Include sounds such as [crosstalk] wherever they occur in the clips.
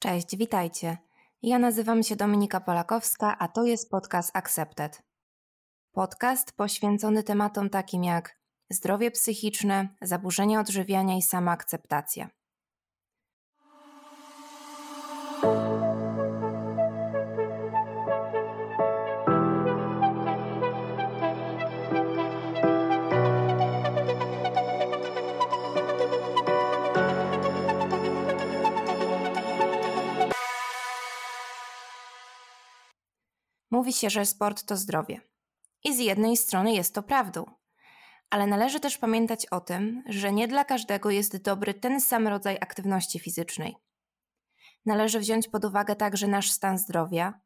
Cześć, witajcie. Ja nazywam się Dominika Polakowska, a to jest podcast Accepted. Podcast poświęcony tematom takim jak zdrowie psychiczne, zaburzenia odżywiania i samoakceptacja. Mówi się, że sport to zdrowie. I z jednej strony jest to prawdą. Ale należy też pamiętać o tym, że nie dla każdego jest dobry ten sam rodzaj aktywności fizycznej. Należy wziąć pod uwagę także nasz stan zdrowia,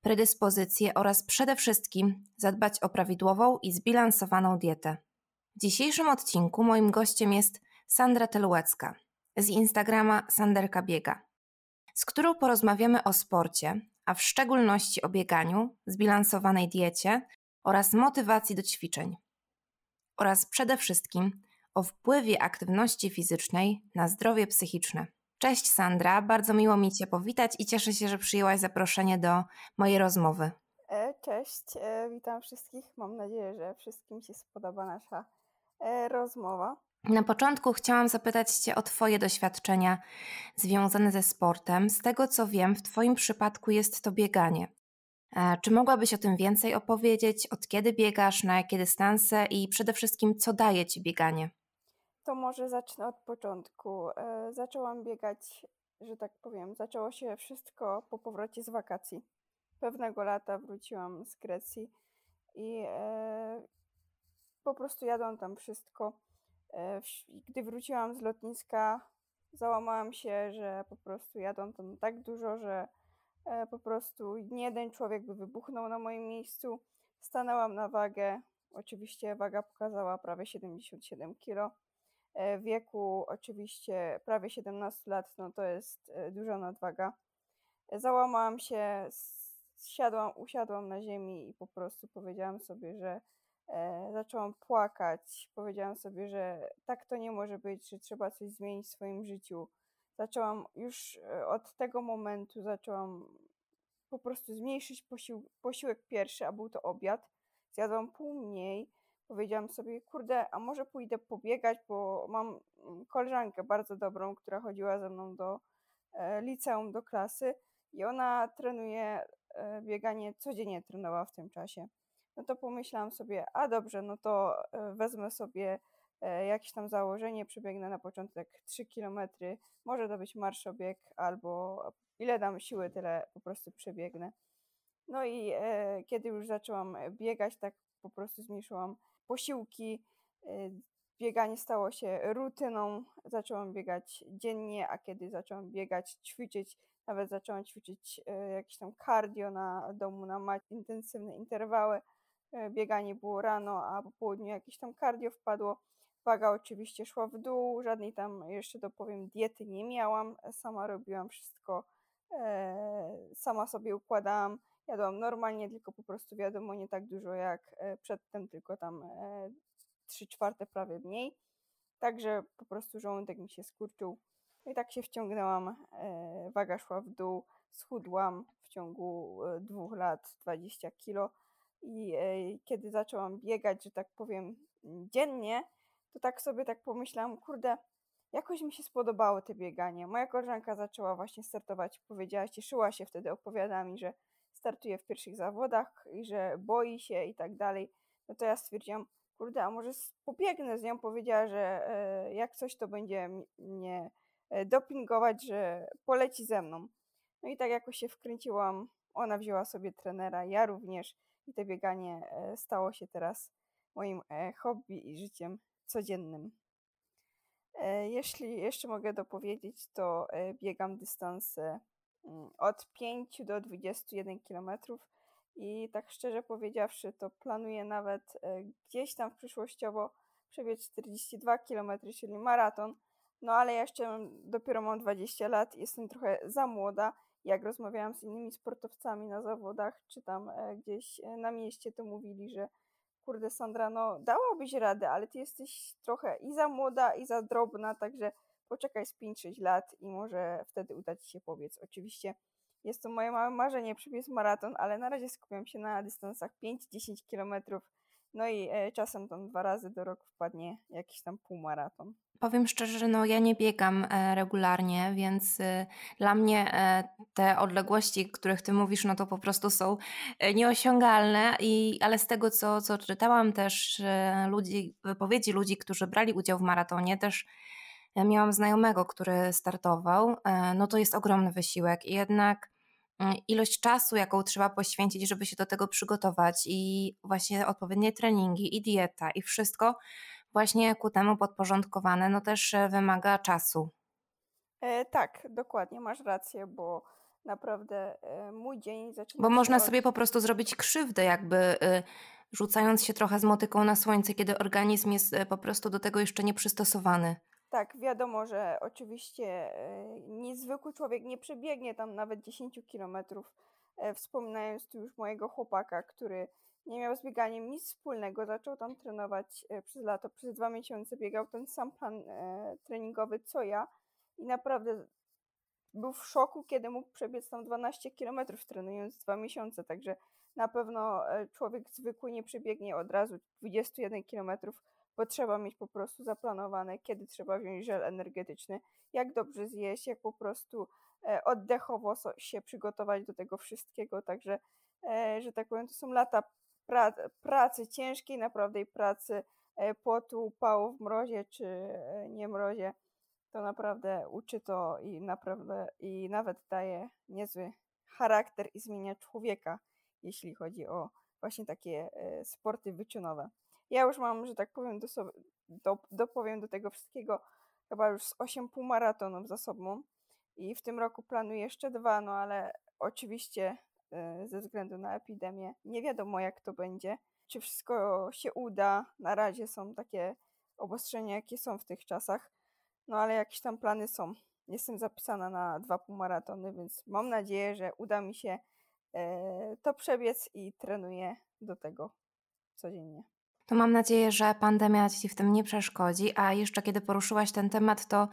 predyspozycje oraz przede wszystkim zadbać o prawidłową i zbilansowaną dietę. W dzisiejszym odcinku moim gościem jest Sandra Telułecka z Instagrama Sanderka Biega, z którą porozmawiamy o sporcie, a w szczególności o bieganiu, zbilansowanej diecie oraz motywacji do ćwiczeń. Oraz przede wszystkim o wpływie aktywności fizycznej na zdrowie psychiczne. Cześć Sandra, bardzo miło mi Cię powitać i cieszę się, że przyjęłaś zaproszenie do mojej rozmowy. E, cześć, e, witam wszystkich. Mam nadzieję, że wszystkim się spodoba nasza e, rozmowa. Na początku chciałam zapytać Cię o Twoje doświadczenia związane ze sportem. Z tego co wiem, w Twoim przypadku jest to bieganie. E, czy mogłabyś o tym więcej opowiedzieć? Od kiedy biegasz, na jakie dystanse i przede wszystkim co daje Ci bieganie? To może zacznę od początku. E, zaczęłam biegać, że tak powiem, zaczęło się wszystko po powrocie z wakacji. Pewnego lata wróciłam z Grecji i e, po prostu jadłam tam wszystko gdy wróciłam z lotniska, załamałam się, że po prostu jadą tam tak dużo, że e, po prostu nie jeden człowiek by wybuchnął na moim miejscu. Stanęłam na wagę. Oczywiście waga pokazała prawie 77 kg. E, wieku oczywiście prawie 17 lat, no to jest duża nadwaga. Załamałam się, siadłam, usiadłam na ziemi i po prostu powiedziałam sobie, że e, zaczęłam płakać. Powiedziałam sobie, że tak to nie może być, że trzeba coś zmienić w swoim życiu. Zaczęłam już e, od tego momentu zaczęłam po prostu zmniejszyć posił, posiłek pierwszy, a był to obiad. Zjadłam pół mniej. Powiedziałam sobie, kurde, a może pójdę pobiegać, bo mam mm, koleżankę bardzo dobrą, która chodziła ze mną do e, liceum, do klasy i ona trenuje e, bieganie, codziennie trenowała w tym czasie no to pomyślałam sobie, a dobrze, no to e, wezmę sobie e, jakieś tam założenie, przebiegnę na początek 3 km, może to być marszobieg, albo ile dam siły, tyle po prostu przebiegnę. No i e, kiedy już zaczęłam biegać, tak po prostu zmniejszyłam posiłki, bieganie stało się rutyną, zaczęłam biegać dziennie, a kiedy zaczęłam biegać, ćwiczyć, nawet zaczęłam ćwiczyć jakieś tam cardio na domu, na mać, intensywne interwały, bieganie było rano, a po południu jakieś tam cardio wpadło. Waga oczywiście szła w dół, żadnej tam jeszcze dopowiem diety nie miałam, sama robiłam wszystko, e, sama sobie układałam, jadłam normalnie, tylko po prostu wiadomo nie tak dużo jak e, przedtem, tylko tam e, 3 czwarte prawie mniej. Także po prostu żołądek mi się skurczył. No I tak się wciągnęłam, e, waga szła w dół, schudłam w ciągu e, dwóch lat 20 kilo i e, kiedy zaczęłam biegać, że tak powiem, dziennie, to tak sobie tak pomyślałam, kurde, jakoś mi się spodobało te bieganie. Moja koleżanka zaczęła właśnie startować, powiedziała, cieszyła się wtedy, opowiada mi, że startuje w pierwszych zawodach i że boi się i tak dalej. No to ja stwierdziłam, kurde, a może pobiegnę z nią. Powiedziała, że e, jak coś to będzie mnie e, dopingować, że poleci ze mną. No i tak jakoś się wkręciłam. Ona wzięła sobie trenera, ja również i to bieganie e, stało się teraz moim e, hobby i życiem codziennym. E, jeśli jeszcze mogę dopowiedzieć, to biegam dystanse mm, od 5 do 21 km i tak szczerze powiedziawszy, to planuję nawet gdzieś tam przyszłościowo przebiec 42 km, czyli maraton. No ale ja jeszcze dopiero mam 20 lat, jestem trochę za młoda jak rozmawiałam z innymi sportowcami na zawodach, czy tam e, gdzieś e, na mieście, to mówili, że kurde Sandra, no dałabyś radę, ale ty jesteś trochę i za młoda, i za drobna, także poczekaj z 5-6 lat i może wtedy uda Ci się pobiec. Oczywiście jest to moje małe marzenie, przebiec maraton, ale na razie skupiam się na dystansach 5-10 km. No i e, czasem tam dwa razy do roku wpadnie jakiś tam półmaraton. Powiem szczerze, że no ja nie biegam e, regularnie, więc y, dla mnie e, te odległości, których ty mówisz, no to po prostu są e, nieosiągalne, i, ale z tego, co, co czytałam też ludzi, wypowiedzi ludzi, którzy brali udział w maratonie, też miałam znajomego, który startował, no to jest ogromny wysiłek i jednak mm, ilość czasu, jaką trzeba poświęcić, żeby się do tego przygotować i właśnie odpowiednie treningi i dieta i wszystko, właśnie ku temu podporządkowane, no też e, wymaga czasu. E, tak, dokładnie, masz rację, bo naprawdę e, mój dzień zaczyna Bo można od... sobie po prostu zrobić krzywdę, jakby y, rzucając się trochę z motyką na słońce, kiedy organizm jest y, po prostu do tego jeszcze nieprzystosowany. Tak, wiadomo, że oczywiście y, niezwykły człowiek nie przebiegnie tam nawet 10 kilometrów. E, wspominając tu już mojego chłopaka, który nie miał z bieganiem nic wspólnego. Zaczął tam trenować e, przez lato, przez dwa miesiące biegał ten sam plan e, treningowy co ja i naprawdę był w szoku, kiedy mógł przebiec tam 12 km trenując dwa miesiące, także na pewno e, człowiek zwykły nie przebiegnie od razu 21 km, bo trzeba mieć po prostu zaplanowane, kiedy trzeba wziąć żel energetyczny, jak dobrze zjeść, jak po prostu oddechowo się przygotować do tego wszystkiego, także że tak powiem, to są lata pra, pracy ciężkiej, naprawdę pracy e, potu, upału w mrozie czy e, nie mrozie, to naprawdę uczy to i naprawdę i nawet daje niezły charakter i zmienia człowieka, jeśli chodzi o właśnie takie e, sporty wyczynowe. Ja już mam, że tak powiem, do sobie, do, dopowiem do tego wszystkiego chyba już z 8 półmaratonów za sobą i w tym roku planuję jeszcze dwa, no ale oczywiście ze względu na epidemię. Nie wiadomo, jak to będzie, czy wszystko się uda. Na razie są takie obostrzenia, jakie są w tych czasach, no ale jakieś tam plany są. Jestem zapisana na dwa półmaratony, więc mam nadzieję, że uda mi się e, to przebiec i trenuję do tego codziennie to mam nadzieję, że pandemia Ci w tym nie przeszkodzi. A jeszcze kiedy poruszyłaś ten temat, to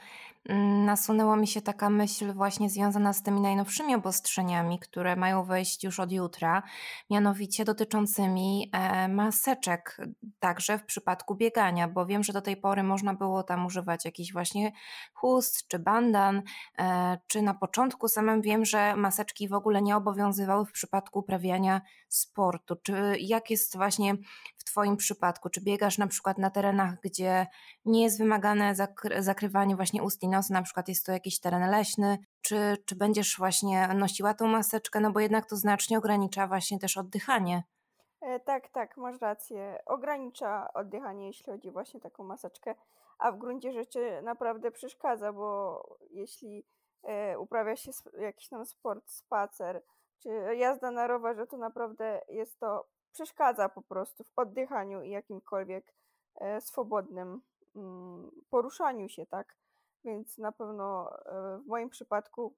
mm, nasunęła mi się taka myśl właśnie związana z tymi najnowszymi obostrzeniami, które mają wejść już od jutra, mianowicie dotyczącymi e, maseczek, także w przypadku biegania, bo wiem, że do tej pory można było tam używać jakichś właśnie chust czy bandan, e, czy na początku samym wiem, że maseczki w ogóle nie obowiązywały w przypadku uprawiania sportu. Czy jak jest właśnie w Twoim przypadku? Przypadku? Czy biegasz na przykład na terenach, gdzie nie jest wymagane zakry zakrywanie właśnie ust i nosa, na przykład jest to jakiś teren leśny, czy, czy będziesz właśnie nosiła tą maseczkę, no bo jednak to znacznie ogranicza właśnie też oddychanie. E, tak, tak, masz rację. Ogranicza oddychanie, jeśli chodzi właśnie taką maseczkę, a w gruncie rzeczy naprawdę przeszkadza, bo jeśli e, uprawia się jakiś tam sport, spacer, czy jazda na rowerze, to naprawdę jest to przeszkadza po prostu w oddychaniu i jakimkolwiek e, swobodnym mm, poruszaniu się, tak? Więc na pewno e, w moim przypadku,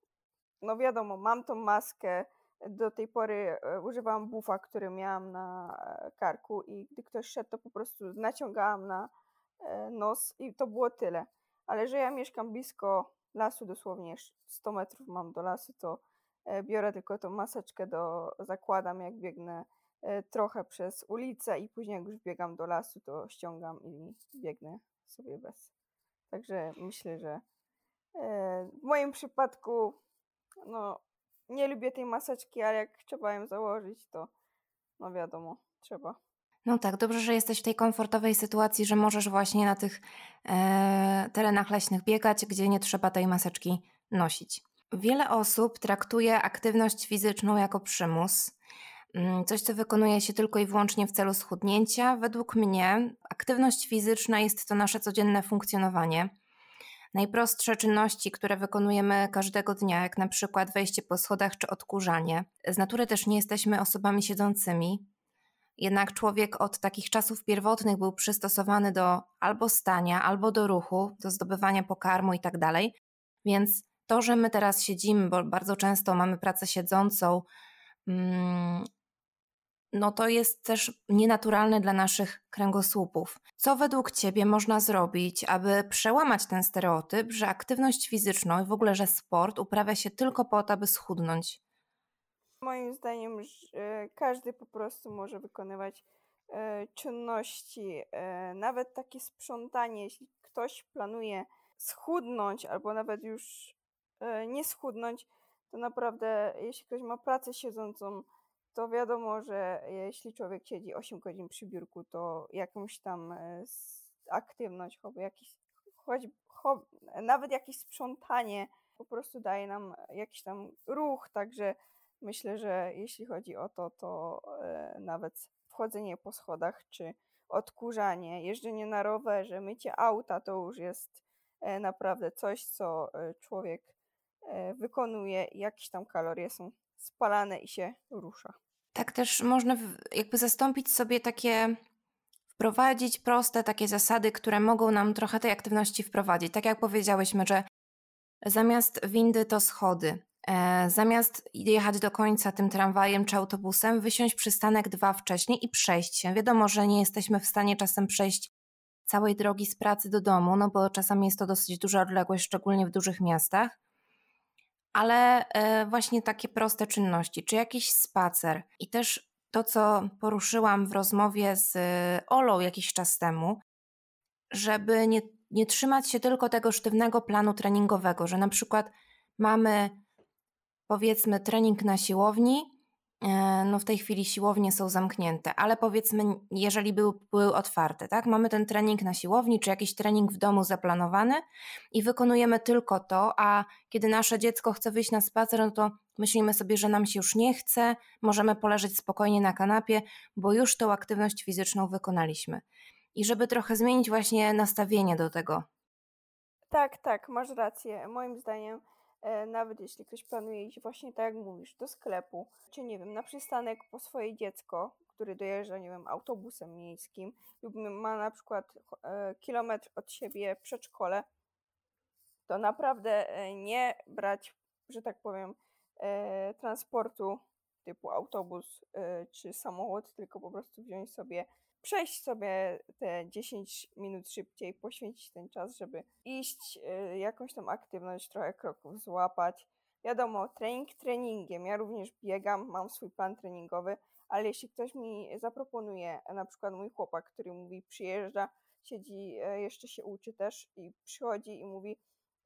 no wiadomo, mam tą maskę. Do tej pory e, używałam bufa, który miałam na karku, i gdy ktoś szedł, to po prostu naciągałam na nos i to było tyle. Ale że ja mieszkam blisko lasu, dosłownie 100 metrów mam do lasu, to biorę tylko tą maseczkę do zakładam, jak biegnę trochę przez ulicę i później jak już biegam do lasu, to ściągam i biegnę sobie bez. Także myślę, że e, w moim przypadku no nie lubię tej maseczki, ale jak trzeba ją założyć, to no wiadomo, trzeba. No tak, dobrze, że jesteś w tej komfortowej sytuacji, że możesz właśnie na tych e, terenach leśnych biegać, gdzie nie trzeba tej maseczki nosić. Wiele osób traktuje aktywność fizyczną jako przymus, coś, co wykonuje się tylko i wyłącznie w celu schudnięcia. Według mnie aktywność fizyczna jest to nasze codzienne funkcjonowanie. Najprostsze czynności, które wykonujemy każdego dnia, jak na przykład wejście po schodach czy odkurzanie. Z natury też nie jesteśmy osobami siedzącymi, jednak człowiek od takich czasów pierwotnych był przystosowany do albo stania, albo do ruchu, do zdobywania pokarmu i tak dalej. Więc to, że my teraz siedzimy, bo bardzo często mamy pracę siedzącą, mm, no to jest też nienaturalne dla naszych kręgosłupów. Co według Ciebie można zrobić, aby przełamać ten stereotyp, że aktywność fizyczna i w ogóle, że sport uprawia się tylko po to, aby schudnąć? Moim zdaniem każdy po prostu może wykonywać e, czynności, e, nawet takie sprzątanie, jeśli ktoś planuje schudnąć albo nawet już e, nie schudnąć, to naprawdę jeśli ktoś ma pracę siedzącą, to wiadomo, że jeśli człowiek siedzi 8 godzin przy biurku, to jakąś tam e, aktywność, choć jakiś, choć, nawet jakieś sprzątanie po prostu daje nam jakiś tam ruch, także myślę, że jeśli chodzi o to, to e, nawet wchodzenie po schodach czy odkurzanie, jeżdżenie na rowerze, mycie auta to już jest e, naprawdę coś, co człowiek wykonuje jakieś tam kalorie są spalane i się rusza. Tak też można jakby zastąpić sobie takie, wprowadzić proste takie zasady, które mogą nam trochę tej aktywności wprowadzić. Tak jak powiedziałyśmy, że zamiast windy to schody. E, zamiast jechać do końca tym tramwajem czy autobusem, wysiąść przystanek dwa wcześniej i przejść się. Wiadomo, że nie jesteśmy w stanie czasem przejść całej drogi z pracy do domu, no bo czasami jest to dosyć duża odległość, szczególnie w dużych miastach ale e, właśnie takie proste czynności, czy jakiś spacer. I też to, co poruszyłam w rozmowie z Olą jakiś czas temu, żeby nie, nie trzymać się tylko tego sztywnego planu treningowego, że na przykład mamy powiedzmy trening na siłowni, E, no w tej chwili siłownie są zamknięte, ale powiedzmy, jeżeli były, były otwarte, tak? Mamy ten trening na siłowni, czy jakiś trening w domu zaplanowany i wykonujemy tylko to, a kiedy nasze dziecko chce wyjść na spacer, no to myślimy sobie, że nam się już nie chce, możemy poleżeć spokojnie na kanapie, bo już tą aktywność fizyczną wykonaliśmy. I żeby trochę zmienić właśnie nastawienie do tego. Tak, tak, masz rację. Moim zdaniem E, nawet jeśli ktoś planuje iść właśnie tak jak mówisz, do sklepu, czy nie wiem, na przystanek po swoje dziecko, który dojeżdża, nie wiem, autobusem miejskim lub ma na przykład e, kilometr od siebie przedszkole, to naprawdę e, nie brać, że tak powiem, transportu typu autobus czy samochód, tylko po prostu wziąć sobie przejść sobie te 10 minut szybciej, poświęcić ten czas, żeby iść, y, jakąś tam aktywność, trochę kroków złapać. Wiadomo, trening treningiem. Ja również biegam, mam swój plan treningowy, ale jeśli ktoś mi zaproponuje, na przykład mój chłopak, który mówi, przyjeżdża, siedzi, e, jeszcze się uczy też i przychodzi i mówi,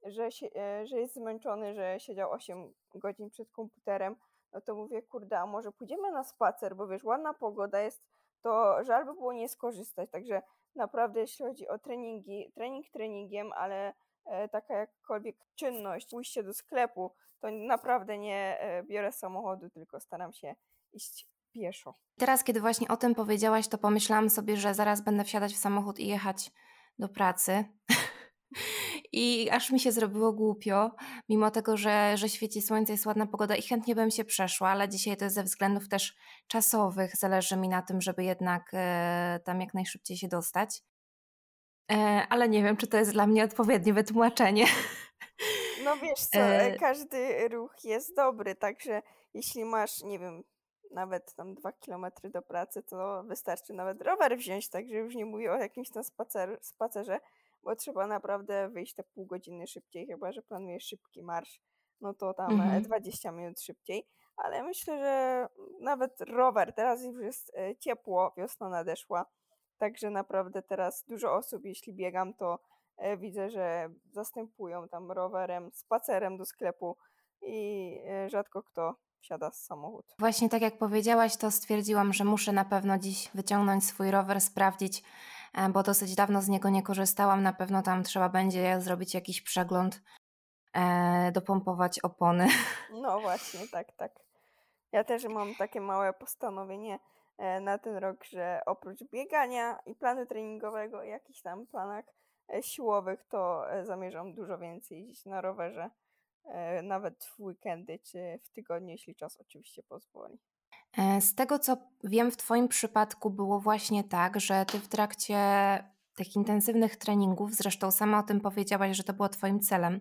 że, się, e, że jest zmęczony, że siedział 8 godzin przed komputerem, no to mówię, kurde, a może pójdziemy na spacer, bo wiesz, ładna pogoda jest, to żal by było nie skorzystać. Także naprawdę, jeśli chodzi o treningi, trening treningiem, ale e, taka jakkolwiek czynność, pójście do sklepu, to naprawdę nie e, biorę samochodu, tylko staram się iść pieszo. Teraz, kiedy właśnie o tym powiedziałaś, to pomyślałam sobie, że zaraz będę wsiadać w samochód i jechać do pracy. I aż mi się zrobiło głupio, mimo tego, że, że świeci słońce, jest ładna pogoda i chętnie bym się przeszła, ale dzisiaj to jest ze względów też czasowych. Zależy mi na tym, żeby jednak e, tam jak najszybciej się dostać. E, ale nie wiem, czy to jest dla mnie odpowiednie wytłumaczenie. No wiesz co, e... każdy ruch jest dobry, także jeśli masz, nie wiem, nawet tam dwa kilometry do pracy, to wystarczy nawet rower wziąć, także już nie mówię o jakimś tam spacer, spacerze bo trzeba naprawdę wyjść te pół godziny szybciej, chyba że planujesz szybki marsz, no to tam mhm. 20 minut szybciej. Ale myślę, że nawet rower, teraz już jest e, ciepło, wiosna nadeszła, także naprawdę teraz dużo osób, jeśli biegam, to e, widzę, że zastępują tam rowerem, spacerem do sklepu i e, rzadko kto wsiada z samochód. Właśnie tak jak powiedziałaś, to stwierdziłam, że muszę na pewno dziś wyciągnąć swój rower, sprawdzić, E, bo dosyć dawno z niego nie korzystałam. Na pewno tam trzeba będzie zrobić jakiś przegląd, e, dopompować opony. [laughs] No właśnie, tak, tak. Ja też mam takie małe postanowienie e, na ten rok, że oprócz biegania i planu treningowego, jakichś tam planach siłowych, to zamierzam dużo więcej jeździć na rowerze, nawet w weekendy czy w tygodniu, jeśli czas oczywiście pozwoli. E, z tego co wiem, w Twoim przypadku było właśnie tak, że Ty w trakcie tych intensywnych treningów, zresztą sama o tym powiedziałaś, że to było Twoim celem,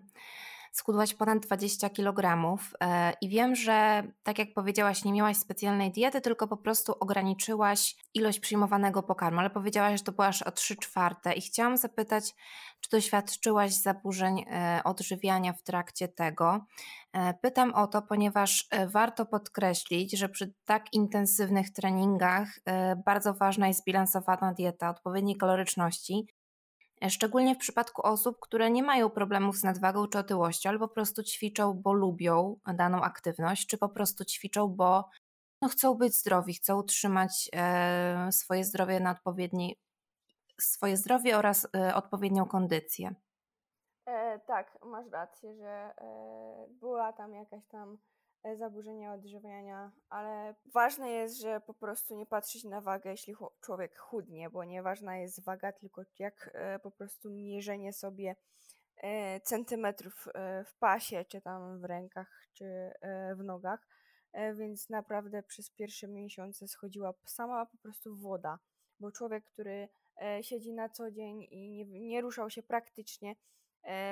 schudłaś ponad 20 kg e, i wiem, że tak jak powiedziałaś, nie miałaś specjalnej diety, tylko po prostu ograniczyłaś ilość przyjmowanego pokarmu, ale powiedziałaś, że to była aż o 3 czwarte i chciałam zapytać, czy doświadczyłaś zaburzeń e, odżywiania w trakcie tego? E, pytam o to, ponieważ warto podkreślić, że przy tak intensywnych treningach bardzo ważna jest bilansowana dieta, odpowiedniej kaloryczności, Szczególnie w przypadku osób, które nie mają problemów z nadwagą czy otyłością, albo po prostu ćwiczą, bo lubią daną aktywność, czy po prostu ćwiczą, bo no, chcą być zdrowi, chcą utrzymać e, swoje zdrowie na odpowiedniej, swoje zdrowie oraz e, odpowiednią kondycję. E, tak, masz rację, że e, była tam jakaś tam zaburzenia odżywiania, ale ważne jest, że po prostu nie patrzeć na wagę, jeśli człowiek chudnie, bo nieważna jest waga, tylko jak e, po prostu mierzenie sobie e, centymetrów w pasie, czy tam w rękach, czy w nogach. Więc naprawdę przez pierwsze miesiące schodziła sama po prostu woda, bo człowiek, który siedzi na co dzień i nie, nie ruszał się praktycznie,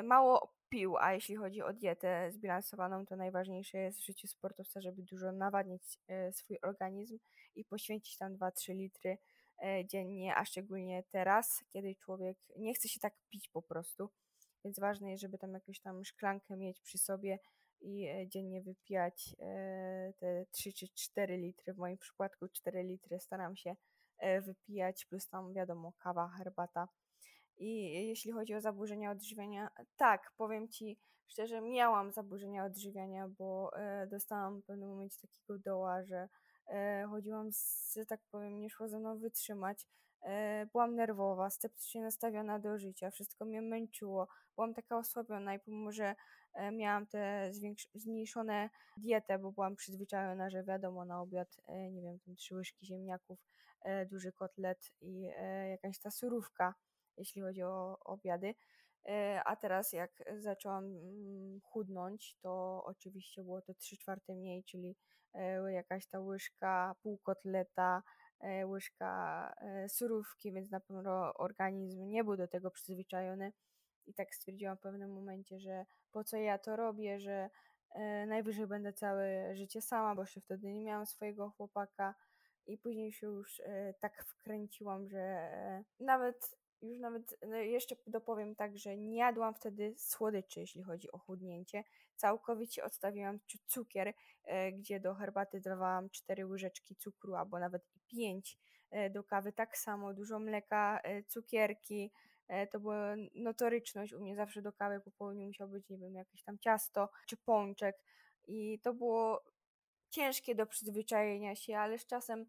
mało pił, a jeśli chodzi o dietę zbilansowaną, to najważniejsze jest w życiu sportowca, żeby dużo nawadniać e, swój organizm i poświęcić tam 2-3 litry e, dziennie, a szczególnie teraz, kiedy człowiek nie chce się tak pić po prostu. Więc ważne jest, żeby tam jakąś tam szklankę mieć przy sobie i e, dziennie wypijać te 3 czy 4 litry. W moim przypadku 4 litry staram się wypijać, plus tam wiadomo kawa, herbata i jeśli chodzi o zaburzenia odżywiania, tak, powiem Ci szczerze, miałam zaburzenia odżywiania, bo e, dostałam w pewnym momencie takiego doła, że e, chodziłam, z, że tak powiem, nie szło ze mną wytrzymać. E, byłam nerwowa, sceptycznie nastawiona do życia, wszystko mnie męczyło, byłam taka osłabiona i pomimo, że e, miałam te zmniejszone dietę, bo byłam przyzwyczajona, że wiadomo, na obiad, e, nie wiem, tam trzy łyżki ziemniaków, e, duży kotlet i jakaś ta surówka jeśli chodzi o obiady. E, a teraz jak zaczęłam mm, chudnąć, to oczywiście było to 3 czwarte mniej, czyli e, jakaś ta łyżka, pół kotleta, e, łyżka surówki, więc na pewno organizm nie był do tego przyzwyczajony. I tak stwierdziłam w pewnym momencie, że po co ja to robię, że najwyżej będę całe życie sama, bo jeszcze wtedy nie miałam swojego chłopaka. I później się już tak wkręciłam, że nawet już nawet no jeszcze dopowiem tak, że nie jadłam wtedy słodyczy, jeśli chodzi o chudnięcie. Całkowicie odstawiłam cukier, e, gdzie do herbaty dawałam 4 łyżeczki cukru albo nawet i 5 e, do kawy. Tak samo dużo mleka, e, cukierki. To była notoryczność. U mnie zawsze do kawy po południu musiał być, nie wiem, jakieś tam ciasto czy pączek. I to było ciężkie do przyzwyczajenia się, ale z czasem,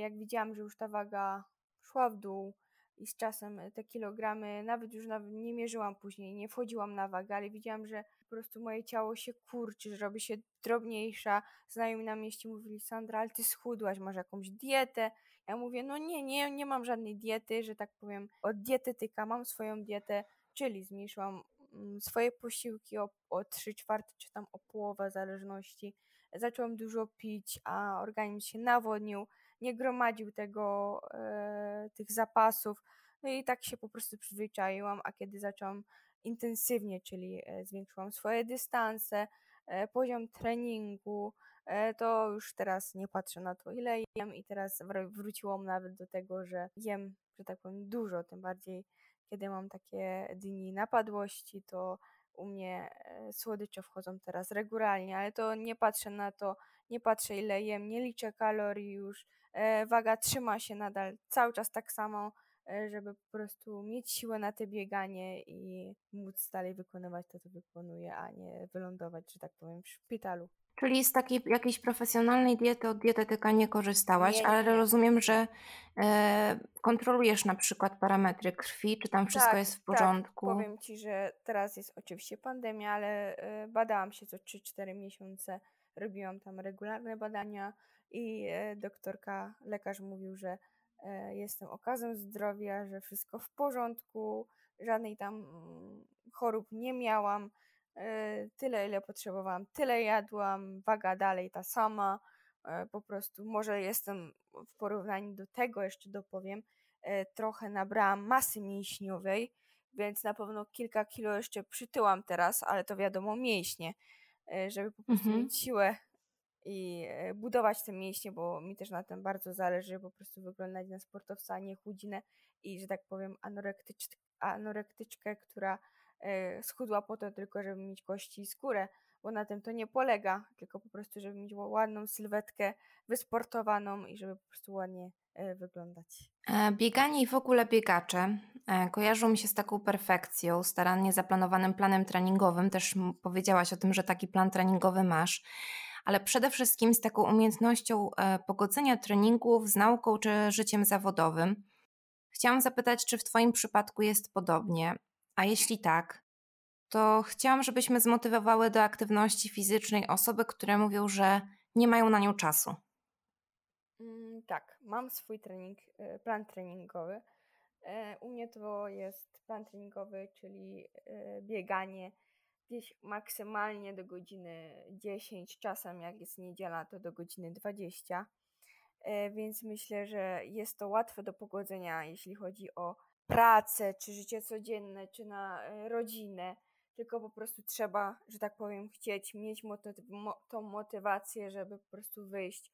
jak widziałam, że już ta waga szła w dół, i z czasem te kilogramy, nawet już nawet nie mierzyłam później, nie wchodziłam na wagę, ale widziałam, że po prostu moje ciało się kurczy, że robi się drobniejsza. Znajomi na mieście mówili, Sandra, ale ty schudłaś, masz jakąś dietę. Ja mówię, no nie, nie, nie mam żadnej diety, że tak powiem, od dietetyka mam swoją dietę, czyli zmniejszyłam mm, swoje posiłki o, o 3 czwarte, czy tam o połowę w zależności. Zaczęłam dużo pić, a organizm się nawodnił nie gromadził tego, e, tych zapasów. No i tak się po prostu przyzwyczaiłam, a kiedy zaczęłam intensywnie, czyli e, zwiększyłam swoje dystanse, e, poziom treningu, to już teraz nie patrzę na to, ile jem i teraz wróciłam nawet do tego, że jem, że tak powiem, dużo, tym bardziej kiedy mam takie dni napadłości, to u mnie słodycze wchodzą teraz regularnie, ale to nie patrzę na to, nie patrzę ile jem, nie liczę kalorii już, waga trzyma się nadal cały czas tak samo, e, żeby po prostu mieć siłę na te bieganie i móc dalej wykonywać to, co wykonuję, a nie wylądować, że tak powiem, w szpitalu. Czyli z takiej jakiejś profesjonalnej diety od dietetyka nie korzystałaś, nie, nie, ale rozumiem, że e, kontrolujesz na przykład parametry krwi, czy tam wszystko tak, jest w tak. porządku? Tak. Powiem Ci, że teraz jest oczywiście pandemia, ale e, badałam się co 3-4 miesiące, robiłam tam regularne badania, i e, doktorka, lekarz mówił, że e, jestem okazą zdrowia, że wszystko w porządku, żadnej tam mm, chorób nie miałam, e, tyle ile potrzebowałam, tyle jadłam, waga dalej ta sama, po prostu może jestem w porównaniu do tego, jeszcze dopowiem, trochę nabrałam masy mięśniowej, więc na pewno kilka kilo jeszcze przytyłam teraz, ale to wiadomo mięśnie, żeby po prostu Mhm. mieć siłę i e, budować te mięśnie, bo mi też na tym bardzo zależy, po prostu wyglądać na sportowca, a nie chudzinę i, że tak powiem, anorektycz, anorektyczkę, która e, schudła po to tylko, żeby mieć kości i skórę, bo na tym to nie polega, tylko po prostu, żeby mieć ładną sylwetkę, wysportowaną i żeby po prostu ładnie e, wyglądać. Bieganie i w ogóle biegacze kojarzą mi się z taką perfekcją, starannie zaplanowanym planem treningowym. Też powiedziałaś o tym, że taki plan treningowy masz, ale przede wszystkim z taką umiejętnością e, pogodzenia treningów z nauką czy życiem zawodowym. Chciałam zapytać, czy w Twoim przypadku jest podobnie, a jeśli tak, to chciałam, żebyśmy zmotywowały do aktywności fizycznej osoby, które mówią, że nie mają na nią czasu. Mm, tak, mam swój trening, e, plan treningowy. E, U mnie to jest plan treningowy, czyli bieganie gdzieś maksymalnie do godziny 10, czasem jak jest niedziela to do godziny 20. E, Więc myślę, że jest to łatwe do pogodzenia, jeśli chodzi o pracę, czy życie codzienne, czy na e, rodzinę. Tylko po prostu trzeba, że tak powiem, chcieć mieć mo- tą motywację, żeby po prostu wyjść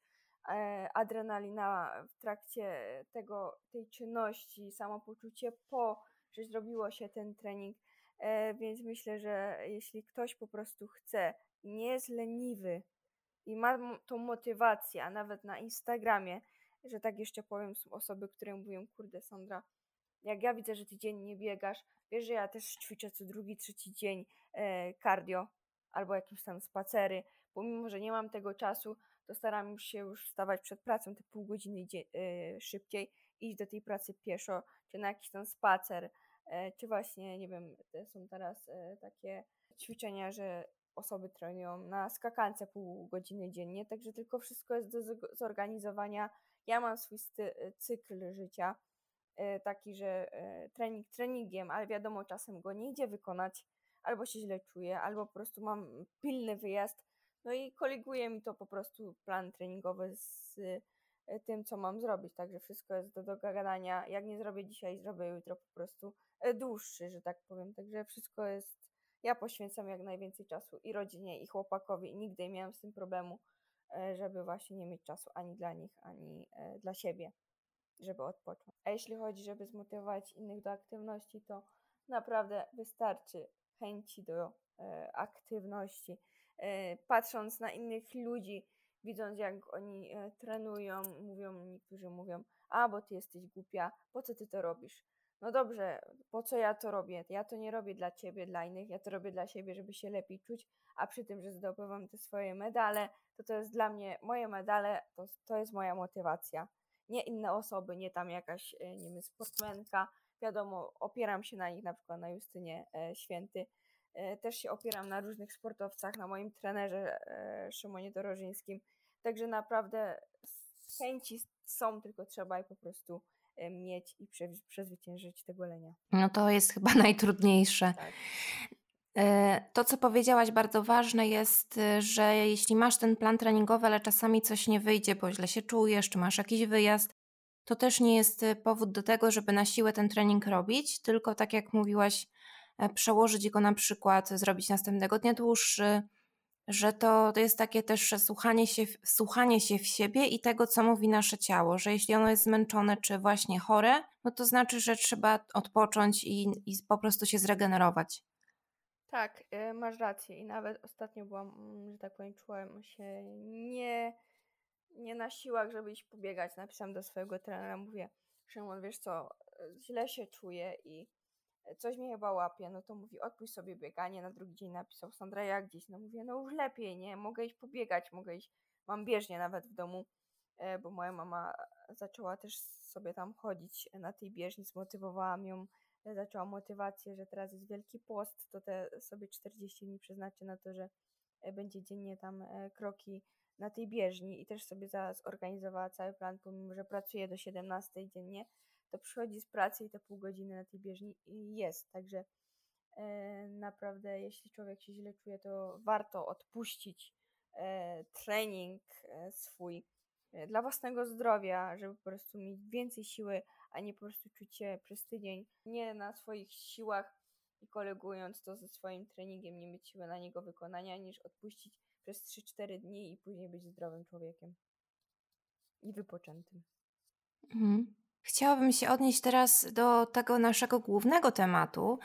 e, adrenalina w trakcie tego, tej czynności, samopoczucie po, że zrobiło się ten trening. E, więc myślę, że jeśli ktoś po prostu chce, nie jest leniwy i ma tą motywację, a nawet na Instagramie, że tak jeszcze powiem, są osoby, które mówią, kurde Sandra, jak ja widzę, że ty dziennie biegasz, wiesz, że ja też ćwiczę co drugi, trzeci dzień e, cardio albo jakieś tam spacery, pomimo, że nie mam tego czasu, to staram się już wstawać przed pracą te pół godziny e, szybciej, iść do tej pracy pieszo, czy na jakiś tam spacer, czy właśnie, nie wiem, są teraz e, takie ćwiczenia, że osoby trenują na skakance pół godziny dziennie, także tylko wszystko jest do zorganizowania. Ja mam swój sty- cykl życia, e, taki, że e, trening treningiem, ale wiadomo, czasem go nie idzie wykonać, albo się źle czuję, albo po prostu mam pilny wyjazd, no i koleguje mi to po prostu plan treningowy z e, tym, co mam zrobić, także wszystko jest do dogadania. Jak nie zrobię dzisiaj, zrobię jutro po prostu e, dłuższy, że tak powiem, także wszystko jest, ja poświęcam jak najwięcej czasu i rodzinie, i chłopakowi i nigdy nie miałam z tym problemu, e, żeby właśnie nie mieć czasu ani dla nich, ani e, dla siebie żeby odpocząć. A jeśli chodzi, żeby zmotywować innych do aktywności, to naprawdę wystarczy chęci do aktywności. Patrząc na innych ludzi, widząc jak oni e, trenują, mówią, niektórzy mówią, a bo ty jesteś głupia, po co ty to robisz? No dobrze, po co ja to robię? Ja to nie robię dla ciebie, dla innych, ja to robię dla siebie, żeby się lepiej czuć, a przy tym, że zdobywam te swoje medale, to to jest dla mnie, moje medale, to, to jest moja motywacja nie inne osoby, nie tam jakaś, e, nie wiem, sportsmenka. Wiadomo, opieram się na nich, na przykład na Justynie e, Święty. E, Też się opieram na różnych sportowcach, na moim trenerze e, Szymonie Dorożyńskim. Także naprawdę chęci są, tylko trzeba je po prostu e, mieć i prze- przezwyciężyć tego lenia. No to jest chyba [laughs] najtrudniejsze. Tak. To, co powiedziałaś, bardzo ważne jest, że jeśli masz ten plan treningowy, ale czasami coś nie wyjdzie, bo źle się czujesz, czy masz jakiś wyjazd, to też nie jest powód do tego, żeby na siłę ten trening robić, tylko tak jak mówiłaś, przełożyć go na przykład, zrobić następnego dnia dłuższy, że to, to jest takie też słuchanie się, słuchanie się w siebie i tego, co mówi nasze ciało, że jeśli ono jest zmęczone czy właśnie chore, no to znaczy, że trzeba odpocząć i, i po prostu się zregenerować. Tak, e, masz rację. I nawet ostatnio byłam, mm, że tak powiem, czułam się nie, nie na siłach, żeby iść pobiegać. Napisałam do swojego trenera, mówię, Szymon, wiesz co, e, źle się czuję i coś mnie chyba łapie. No to mówi, odpuść sobie bieganie. Na drugi dzień napisał, Sandra, jak gdzieś? No mówię, no już lepiej, nie? Mogę iść pobiegać, mogę iść, mam bieżnię nawet w domu, e, bo moja mama zaczęła też sobie tam chodzić na tej bieżni, zmotywowałam ją e, zaczęła motywację, że teraz jest Wielki Post, to te sobie 40 dni przeznaczy na to, że e, będzie dziennie tam kroki na tej bieżni i też sobie zorganizowała cały plan, pomimo, że pracuje do 17 dziennie, to przychodzi z pracy i te pół godziny na tej bieżni jest, także e, naprawdę jeśli człowiek się źle czuje, to warto odpuścić e, trening e, swój dla własnego zdrowia, żeby po prostu mieć więcej siły, a nie po prostu czuć się przez tydzień nie na swoich siłach i kolegując to ze swoim treningiem, nie mieć siły na niego wykonania, niż odpuścić przez 3-4 dni i później być zdrowym człowiekiem i wypoczętym. Mhm. Chciałabym się odnieść teraz do tego naszego głównego tematu,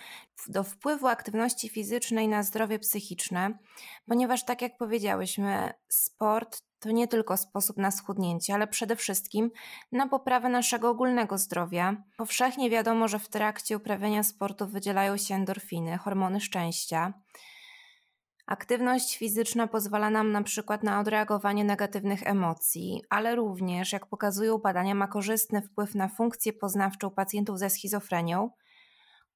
do wpływu aktywności fizycznej na zdrowie psychiczne, ponieważ, tak jak powiedziałyśmy, sport to nie tylko sposób na schudnięcie, ale przede wszystkim na poprawę naszego ogólnego zdrowia. Powszechnie wiadomo, że w trakcie uprawiania sportu wydzielają się endorfiny, hormony szczęścia. Aktywność fizyczna pozwala nam na przykład na odreagowanie negatywnych emocji, ale również, jak pokazują badania, ma korzystny wpływ na funkcję poznawczą pacjentów ze schizofrenią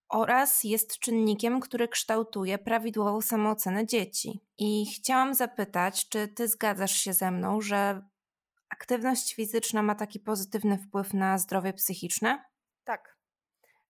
oraz jest czynnikiem, który kształtuje prawidłową samoocenę dzieci. I chciałam zapytać, czy ty zgadzasz się ze mną, że aktywność fizyczna ma taki pozytywny wpływ na zdrowie psychiczne? Tak.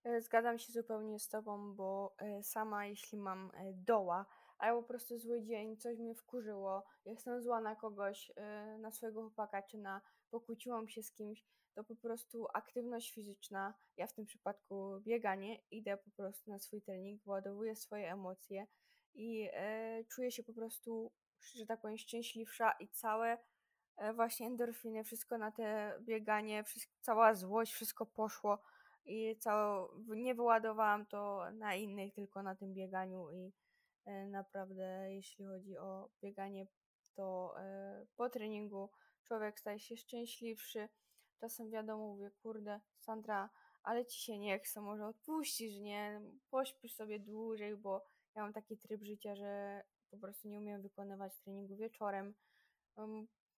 E, zgadzam się zupełnie z Tobą, bo e, sama, jeśli mam e, doła, albo po prostu zły dzień, coś mnie wkurzyło, jestem zła na kogoś, yy, na swojego chłopaka, czy na pokłóciłam się z kimś, to po prostu aktywność fizyczna, ja w tym przypadku bieganie, idę po prostu na swój trening, ładowuję swoje emocje i yy, czuję się po prostu, że tak powiem, szczęśliwsza i całe yy, właśnie endorfiny, wszystko na te bieganie, cała złość, wszystko poszło i cało, nie wyładowałam to na innych, tylko na tym bieganiu i E, naprawdę, jeśli chodzi o bieganie, to e, po treningu człowiek staje się szczęśliwszy. Czasem wiadomo, mówię, kurde, Sandra, ale ci się nie chce, może odpuścisz, nie? Pośpisz sobie dłużej, bo ja mam taki tryb życia, że po prostu nie umiem wykonywać treningu wieczorem.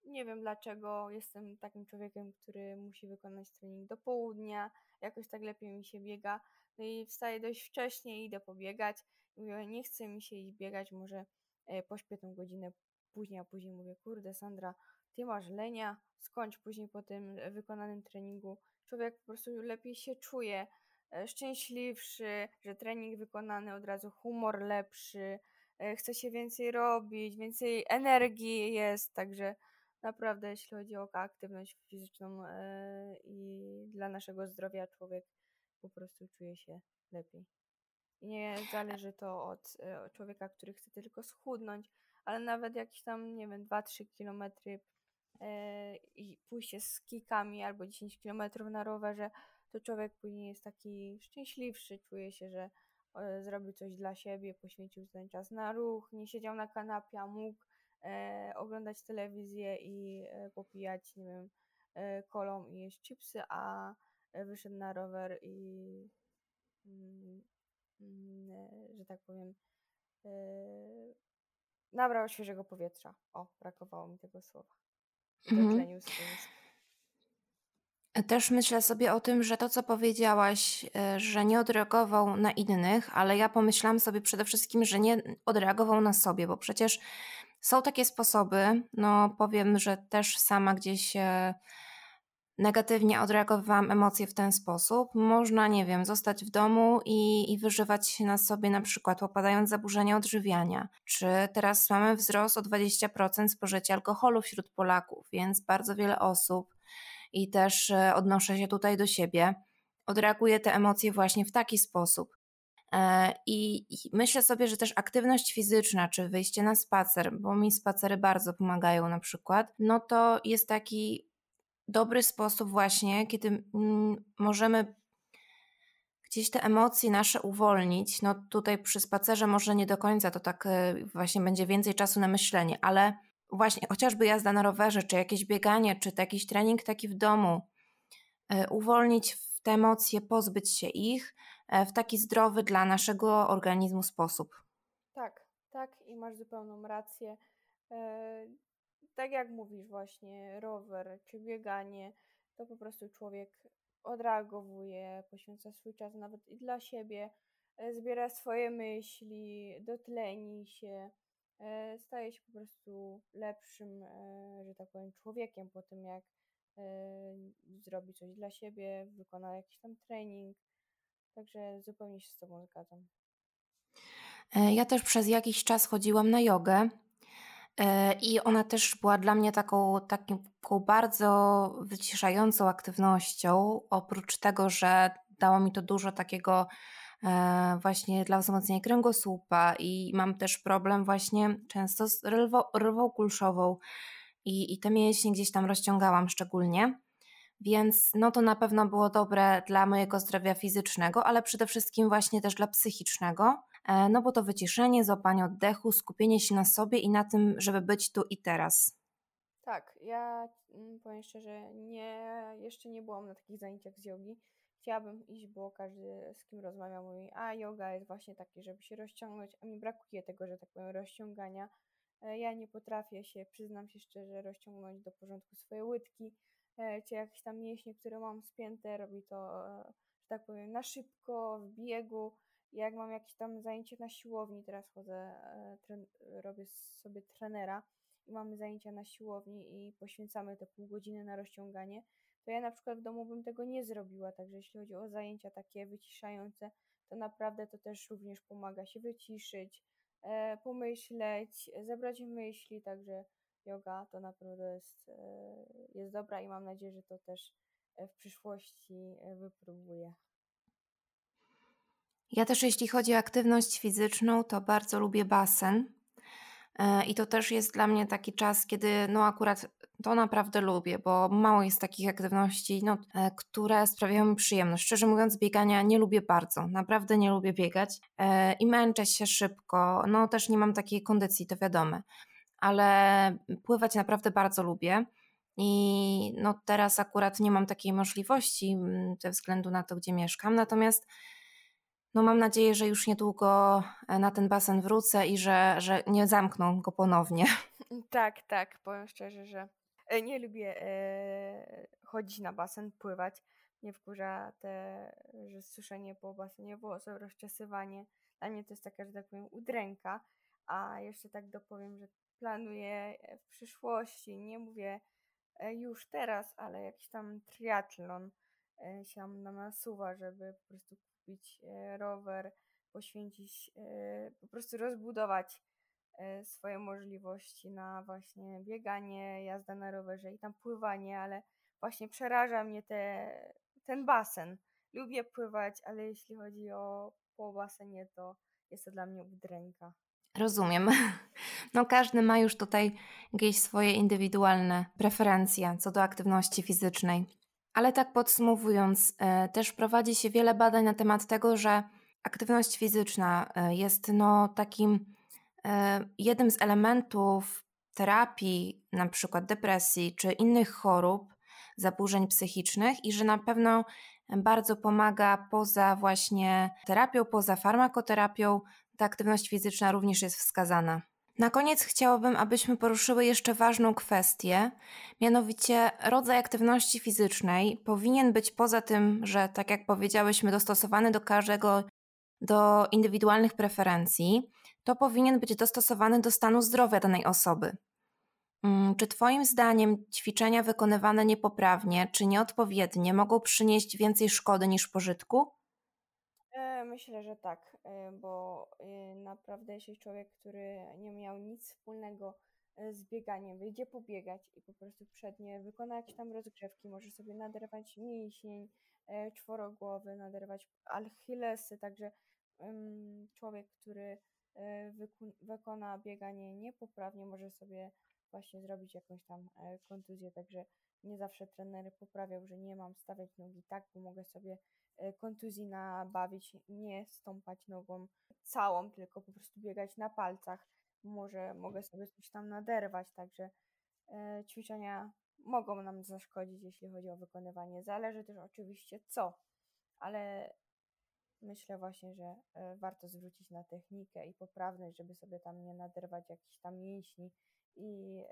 Nie wiem dlaczego jestem takim człowiekiem, który musi wykonać trening do południa, jakoś tak lepiej mi się biega. No i wstaję dość wcześnie, idę pobiegać mówię, nie chce mi się iść biegać, może e, pośpię tą godzinę później, a później mówię, kurde Sandra, ty masz lenia, skończ później po tym e, wykonanym treningu. Człowiek po prostu lepiej się czuje, e, szczęśliwszy, że trening wykonany, od razu humor lepszy, chce się więcej robić, więcej energii jest, także naprawdę jeśli chodzi o aktywność fizyczną i dla naszego zdrowia człowiek po prostu czuje się lepiej. Nie zależy to od e, człowieka, który chce tylko schudnąć, ale nawet jakieś tam, nie wiem, 2-3 kilometry e, i pójście z kikami albo 10 kilometrów na rowerze, to człowiek później jest taki szczęśliwszy, czuje się, że e, zrobił coś dla siebie, poświęcił ten czas na ruch, nie siedział na kanapie, a mógł oglądać telewizję i popijać, nie wiem, kolą i jeść chipsy, a wyszedł na rower i mm, że tak powiem, e, nabrał świeżego powietrza. O, brakowało mi tego słowa. Mhm. Też myślę sobie o tym, że to, co powiedziałaś, e, że nie odreagował na innych, ale ja pomyślałam sobie przede wszystkim, że nie odreagował na sobie, bo przecież są takie sposoby. No, powiem, że też sama gdzieś negatywnie odreagowałam emocje w ten sposób. Można, nie wiem, zostać w domu i, i wyżywać się na sobie, na przykład łapadając zaburzenia odżywiania. Czy teraz mamy wzrost o 20% spożycia alkoholu wśród Polaków, więc bardzo wiele osób i też e, odnoszę się tutaj do siebie, odreaguje te emocje właśnie w taki sposób. E, I, myślę sobie, że też aktywność fizyczna, czy wyjście na spacer, bo mi spacery bardzo pomagają na przykład, no to jest taki dobry sposób właśnie, kiedy mm, możemy gdzieś te emocje nasze uwolnić. No tutaj przy spacerze może nie do końca, to tak e, właśnie będzie więcej czasu na myślenie, ale właśnie chociażby jazda na rowerze, czy jakieś bieganie, czy jakiś trening taki w domu, e, uwolnić te emocje, pozbyć się ich e, w taki zdrowy dla naszego organizmu sposób. Tak, tak i masz zupełną rację tak jak mówisz właśnie, rower czy bieganie, to po prostu człowiek odreagowuje, poświęca swój czas nawet i dla siebie, e, zbiera swoje myśli, dotleni się, e, staje się po prostu lepszym, e, że tak powiem, człowiekiem po tym, jak zrobi coś dla siebie, wykona jakiś tam trening. Także zupełnie się z Tobą zgadzam. Ja też przez jakiś czas chodziłam na jogę I ona też była dla mnie taką, taką bardzo wyciszającą aktywnością. Oprócz tego, że dało mi to dużo takiego e, właśnie dla wzmocnienia kręgosłupa i mam też problem właśnie często z rwą, kulszową i, i te mięśnie gdzieś tam rozciągałam szczególnie. Więc no to na pewno było dobre dla mojego zdrowia fizycznego, ale przede wszystkim właśnie też dla psychicznego, e, no bo to wyciszenie, złapanie oddechu, skupienie się na sobie i na tym, żeby być tu i teraz. Tak, ja mm, powiem szczerze, nie, jeszcze nie byłam na takich zajęciach z jogi. Chciałabym iść, bo każdy z kim rozmawiam mówi, a yoga jest właśnie taki, żeby się rozciągnąć, a mi brakuje tego, że tak powiem, rozciągania. E, ja nie potrafię się, przyznam się szczerze, rozciągnąć do porządku swoje łydki, E, czy jakieś tam mięśnie, które mam spięte, robi to, e, że tak powiem, na szybko, w biegu. Jak mam jakieś tam zajęcie na siłowni, teraz chodzę, e, robię sobie trenera i mamy zajęcia na siłowni i poświęcamy te pół godziny na rozciąganie, to ja na przykład w domu bym tego nie zrobiła, także jeśli chodzi o zajęcia takie wyciszające, to naprawdę to też również pomaga się wyciszyć, pomyśleć, zebrać myśli, także yoga to naprawdę jest, e, jest dobra i mam nadzieję, że to też e, w przyszłości e, wypróbuję. Ja też, jeśli chodzi o aktywność fizyczną, to bardzo lubię basen. I to też jest dla mnie taki czas, kiedy no akurat to naprawdę lubię, bo mało jest takich aktywności, no, które sprawiają mi przyjemność. Szczerze mówiąc, biegania nie lubię bardzo, naprawdę nie lubię biegać i męczę się szybko. No też nie mam takiej kondycji, to wiadome ale pływać naprawdę bardzo lubię. I no teraz akurat nie mam takiej możliwości mm, ze względu na to, gdzie mieszkam. Natomiast no mam nadzieję, że już niedługo e, na ten basen wrócę i że, że nie zamkną go ponownie. [laughs] Tak, tak. Powiem szczerze, że e, nie lubię e, chodzić na basen, pływać. Nie wkurza te, że suszenie po basenie włosów, rozczesywanie. Dla mnie to jest taka, że tak powiem, udręka. A jeszcze tak dopowiem, że planuję w przyszłości, nie mówię już teraz, ale jakiś tam triatlon się nam nasuwa, żeby po prostu kupić rower, poświęcić, po prostu rozbudować swoje możliwości na właśnie bieganie, jazda na rowerze i tam pływanie, ale właśnie przeraża mnie te, ten basen. Lubię pływać, ale jeśli chodzi o po basenie, to jest to dla mnie udręka. Rozumiem. [laughs] No każdy ma już tutaj jakieś swoje indywidualne preferencje co do aktywności fizycznej. Ale tak podsumowując, e, też prowadzi się wiele badań na temat tego, że aktywność fizyczna e, jest no takim e, jednym z elementów terapii, na przykład depresji czy innych chorób, zaburzeń psychicznych i że na pewno bardzo pomaga poza właśnie terapią, poza farmakoterapią, ta aktywność fizyczna również jest wskazana. Na koniec chciałabym, abyśmy poruszyły jeszcze ważną kwestię, mianowicie rodzaj aktywności fizycznej powinien być poza tym, że tak jak powiedziałyśmy, dostosowany do każdego, do indywidualnych preferencji, to powinien być dostosowany do stanu zdrowia danej osoby. Mm, czy Twoim zdaniem ćwiczenia wykonywane niepoprawnie czy nieodpowiednie mogą przynieść więcej szkody niż pożytku? Myślę, że tak, y, bo y, naprawdę jeśli człowiek, który nie miał nic wspólnego z bieganiem, wyjdzie pobiegać i po prostu przednie wykona jakieś tam rozgrzewki, może sobie naderwać mięsień czworogłowy, naderwać alchilesy, także człowiek, który wykona bieganie niepoprawnie, może sobie właśnie zrobić jakąś tam e, kontuzję, także nie zawsze trener poprawiał, że nie mam stawiać nogi tak, bo mogę sobie E, kontuzji nabawić, nie stąpać nogą całą, tylko po prostu biegać na palcach. Może mogę sobie coś tam naderwać, także e, ćwiczenia mogą nam zaszkodzić, jeśli chodzi o wykonywanie. Zależy też oczywiście co, ale myślę właśnie, że e, warto zwrócić na technikę i poprawność, żeby sobie tam nie naderwać jakichś tam mięśni i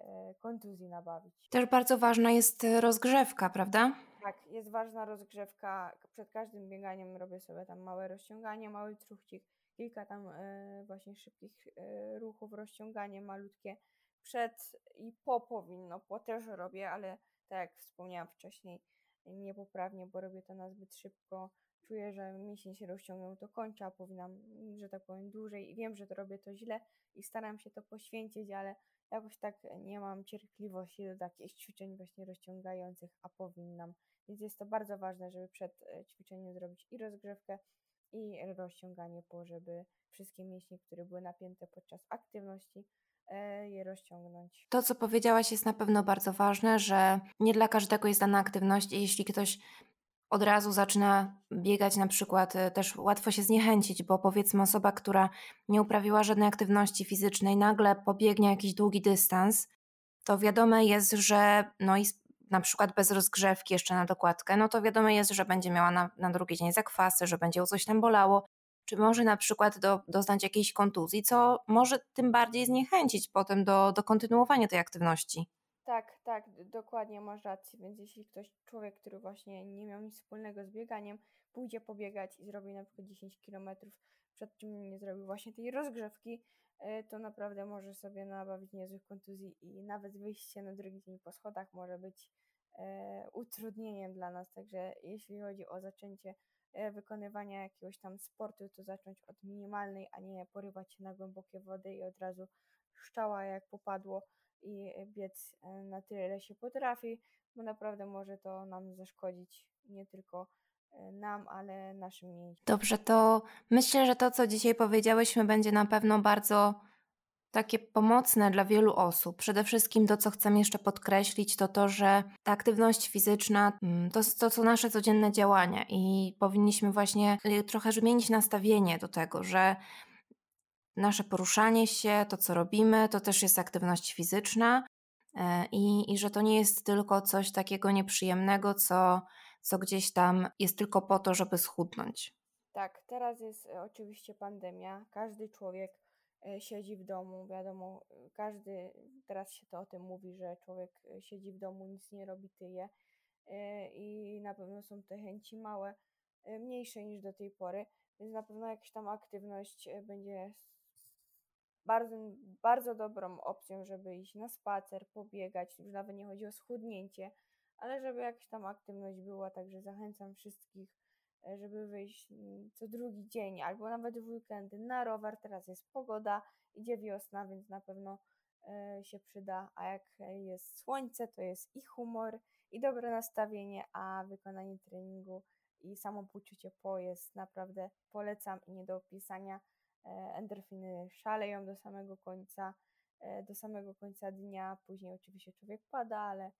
kontuzji nabawić. Też bardzo ważna jest rozgrzewka, prawda? Tak, jest ważna rozgrzewka. Przed każdym bieganiem robię sobie tam małe rozciąganie, mały truchcik, kilka tam e, właśnie szybkich e, ruchów, rozciąganie malutkie. Przed i po powinno, po też robię, ale tak jak wspomniałam wcześniej, niepoprawnie, bo robię to na zbyt szybko. czuję, że mięsień się rozciągnął, to kończę, a powinnam, że tak powiem, dłużej i wiem, że to robię to źle i staram się to poświęcić, ale jakoś tak nie mam cierpliwości do takich [laughs] ćwiczeń właśnie rozciągających, a powinnam. Więc jest to bardzo ważne, żeby przed e, ćwiczeniem zrobić i rozgrzewkę, i rozciąganie po, żeby wszystkie mięśnie, które były napięte podczas aktywności, e, je rozciągnąć. To, co powiedziałaś, jest na pewno bardzo ważne, że nie dla każdego jest dana aktywność i jeśli ktoś od razu zaczyna biegać, na przykład, e, też łatwo się zniechęcić, bo powiedzmy osoba, która nie uprawiła żadnej aktywności fizycznej, nagle pobiegnie jakiś długi dystans, to wiadome jest, że no i na przykład bez rozgrzewki jeszcze na dokładkę, no to wiadome jest, że będzie miała na, na drugi dzień zakwasy, że będzie ją coś tam bolało, czy może na przykład do, doznać jakiejś kontuzji, co może tym bardziej zniechęcić potem do, do kontynuowania tej aktywności. Tak, tak, dokładnie masz rację. Więc jeśli ktoś, człowiek, który właśnie nie miał nic wspólnego z bieganiem, pójdzie pobiegać i zrobi na przykład 10 km, przed czym nie zrobił właśnie tej rozgrzewki, e, to naprawdę może sobie nabawić niezłych kontuzji i nawet wyjście na drugi dzień po schodach może być e, utrudnieniem dla nas. Także jeśli chodzi o zaczęcie e, wykonywania jakiegoś tam sportu, to zacząć od minimalnej, a nie porywać się na głębokie wody i od razu szczała jak popadło i biec e, na tyle, ile się potrafi, bo naprawdę może to nam zaszkodzić nie tylko e, nam, ale naszym mięśniom. Dobrze, to myślę, że to, co dzisiaj powiedziałyśmy, będzie na pewno bardzo takie pomocne dla wielu osób. Przede wszystkim to, co chcę jeszcze podkreślić, to to, że ta aktywność fizyczna mm, to, to są nasze codzienne działania i powinniśmy właśnie trochę zmienić nastawienie do tego, że nasze poruszanie się, to co robimy, to też jest aktywność fizyczna e, i, i że to nie jest tylko coś takiego nieprzyjemnego, co, co gdzieś tam jest tylko po to, żeby schudnąć. Tak, teraz jest e, oczywiście pandemia. Każdy człowiek e, siedzi w domu, wiadomo, każdy, teraz się to o tym mówi, że człowiek siedzi w domu, nic nie robi, tyje i na pewno są te chęci małe, mniejsze niż do tej pory, więc na pewno jakaś tam aktywność będzie bardzo, bardzo dobrą opcją, żeby iść na spacer, pobiegać, już nawet nie chodzi o schudnięcie, ale żeby jakaś tam aktywność była, także zachęcam wszystkich, e, żeby wyjść mm, co drugi dzień albo nawet w weekendy na rower. Teraz jest pogoda, idzie wiosna, więc na pewno e, się przyda, a jak jest słońce, to jest i humor, i dobre nastawienie, a wykonanie treningu i samopoczucie po jest naprawdę polecam i nie do opisania. E, endorfiny szaleją do samego końca, e, do samego końca dnia. Później oczywiście człowiek pada, ale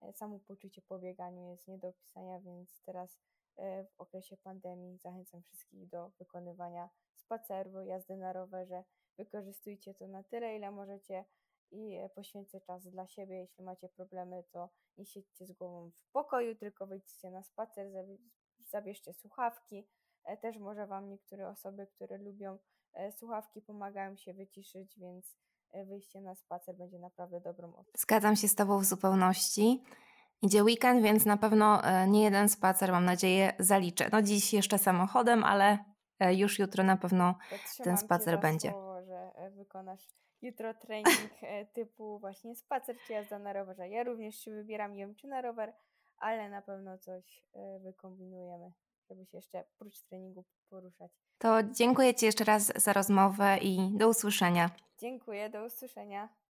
e, samo poczucie po bieganiu jest nie do opisania, więc teraz w okresie pandemii zachęcam wszystkich do wykonywania spaceru, jazdy na rowerze. Wykorzystujcie to na tyle, ile możecie i poświęcę czas dla siebie. Jeśli macie problemy, to nie siedźcie z głową w pokoju, tylko wyjdźcie na spacer, zabierzcie słuchawki. Też może Wam niektóre osoby, które lubią słuchawki pomagają się wyciszyć, więc e, wyjście na spacer będzie naprawdę dobrą opcją. Zgadzam się z Tobą w zupełności. Idzie weekend, więc na pewno e, nie jeden spacer, mam nadzieję, zaliczę. No dziś jeszcze samochodem, ale już jutro na pewno ten spacer będzie. Słowo, że wykonasz jutro trening typu właśnie spacer czy jazda na rowerze. Ja również się wybieram, nie wiem czy na rower, ale na pewno coś wykombinujemy żeby się jeszcze prócz treningu poruszać. To dziękuję Ci jeszcze raz za rozmowę i do usłyszenia. Dziękuję, do usłyszenia.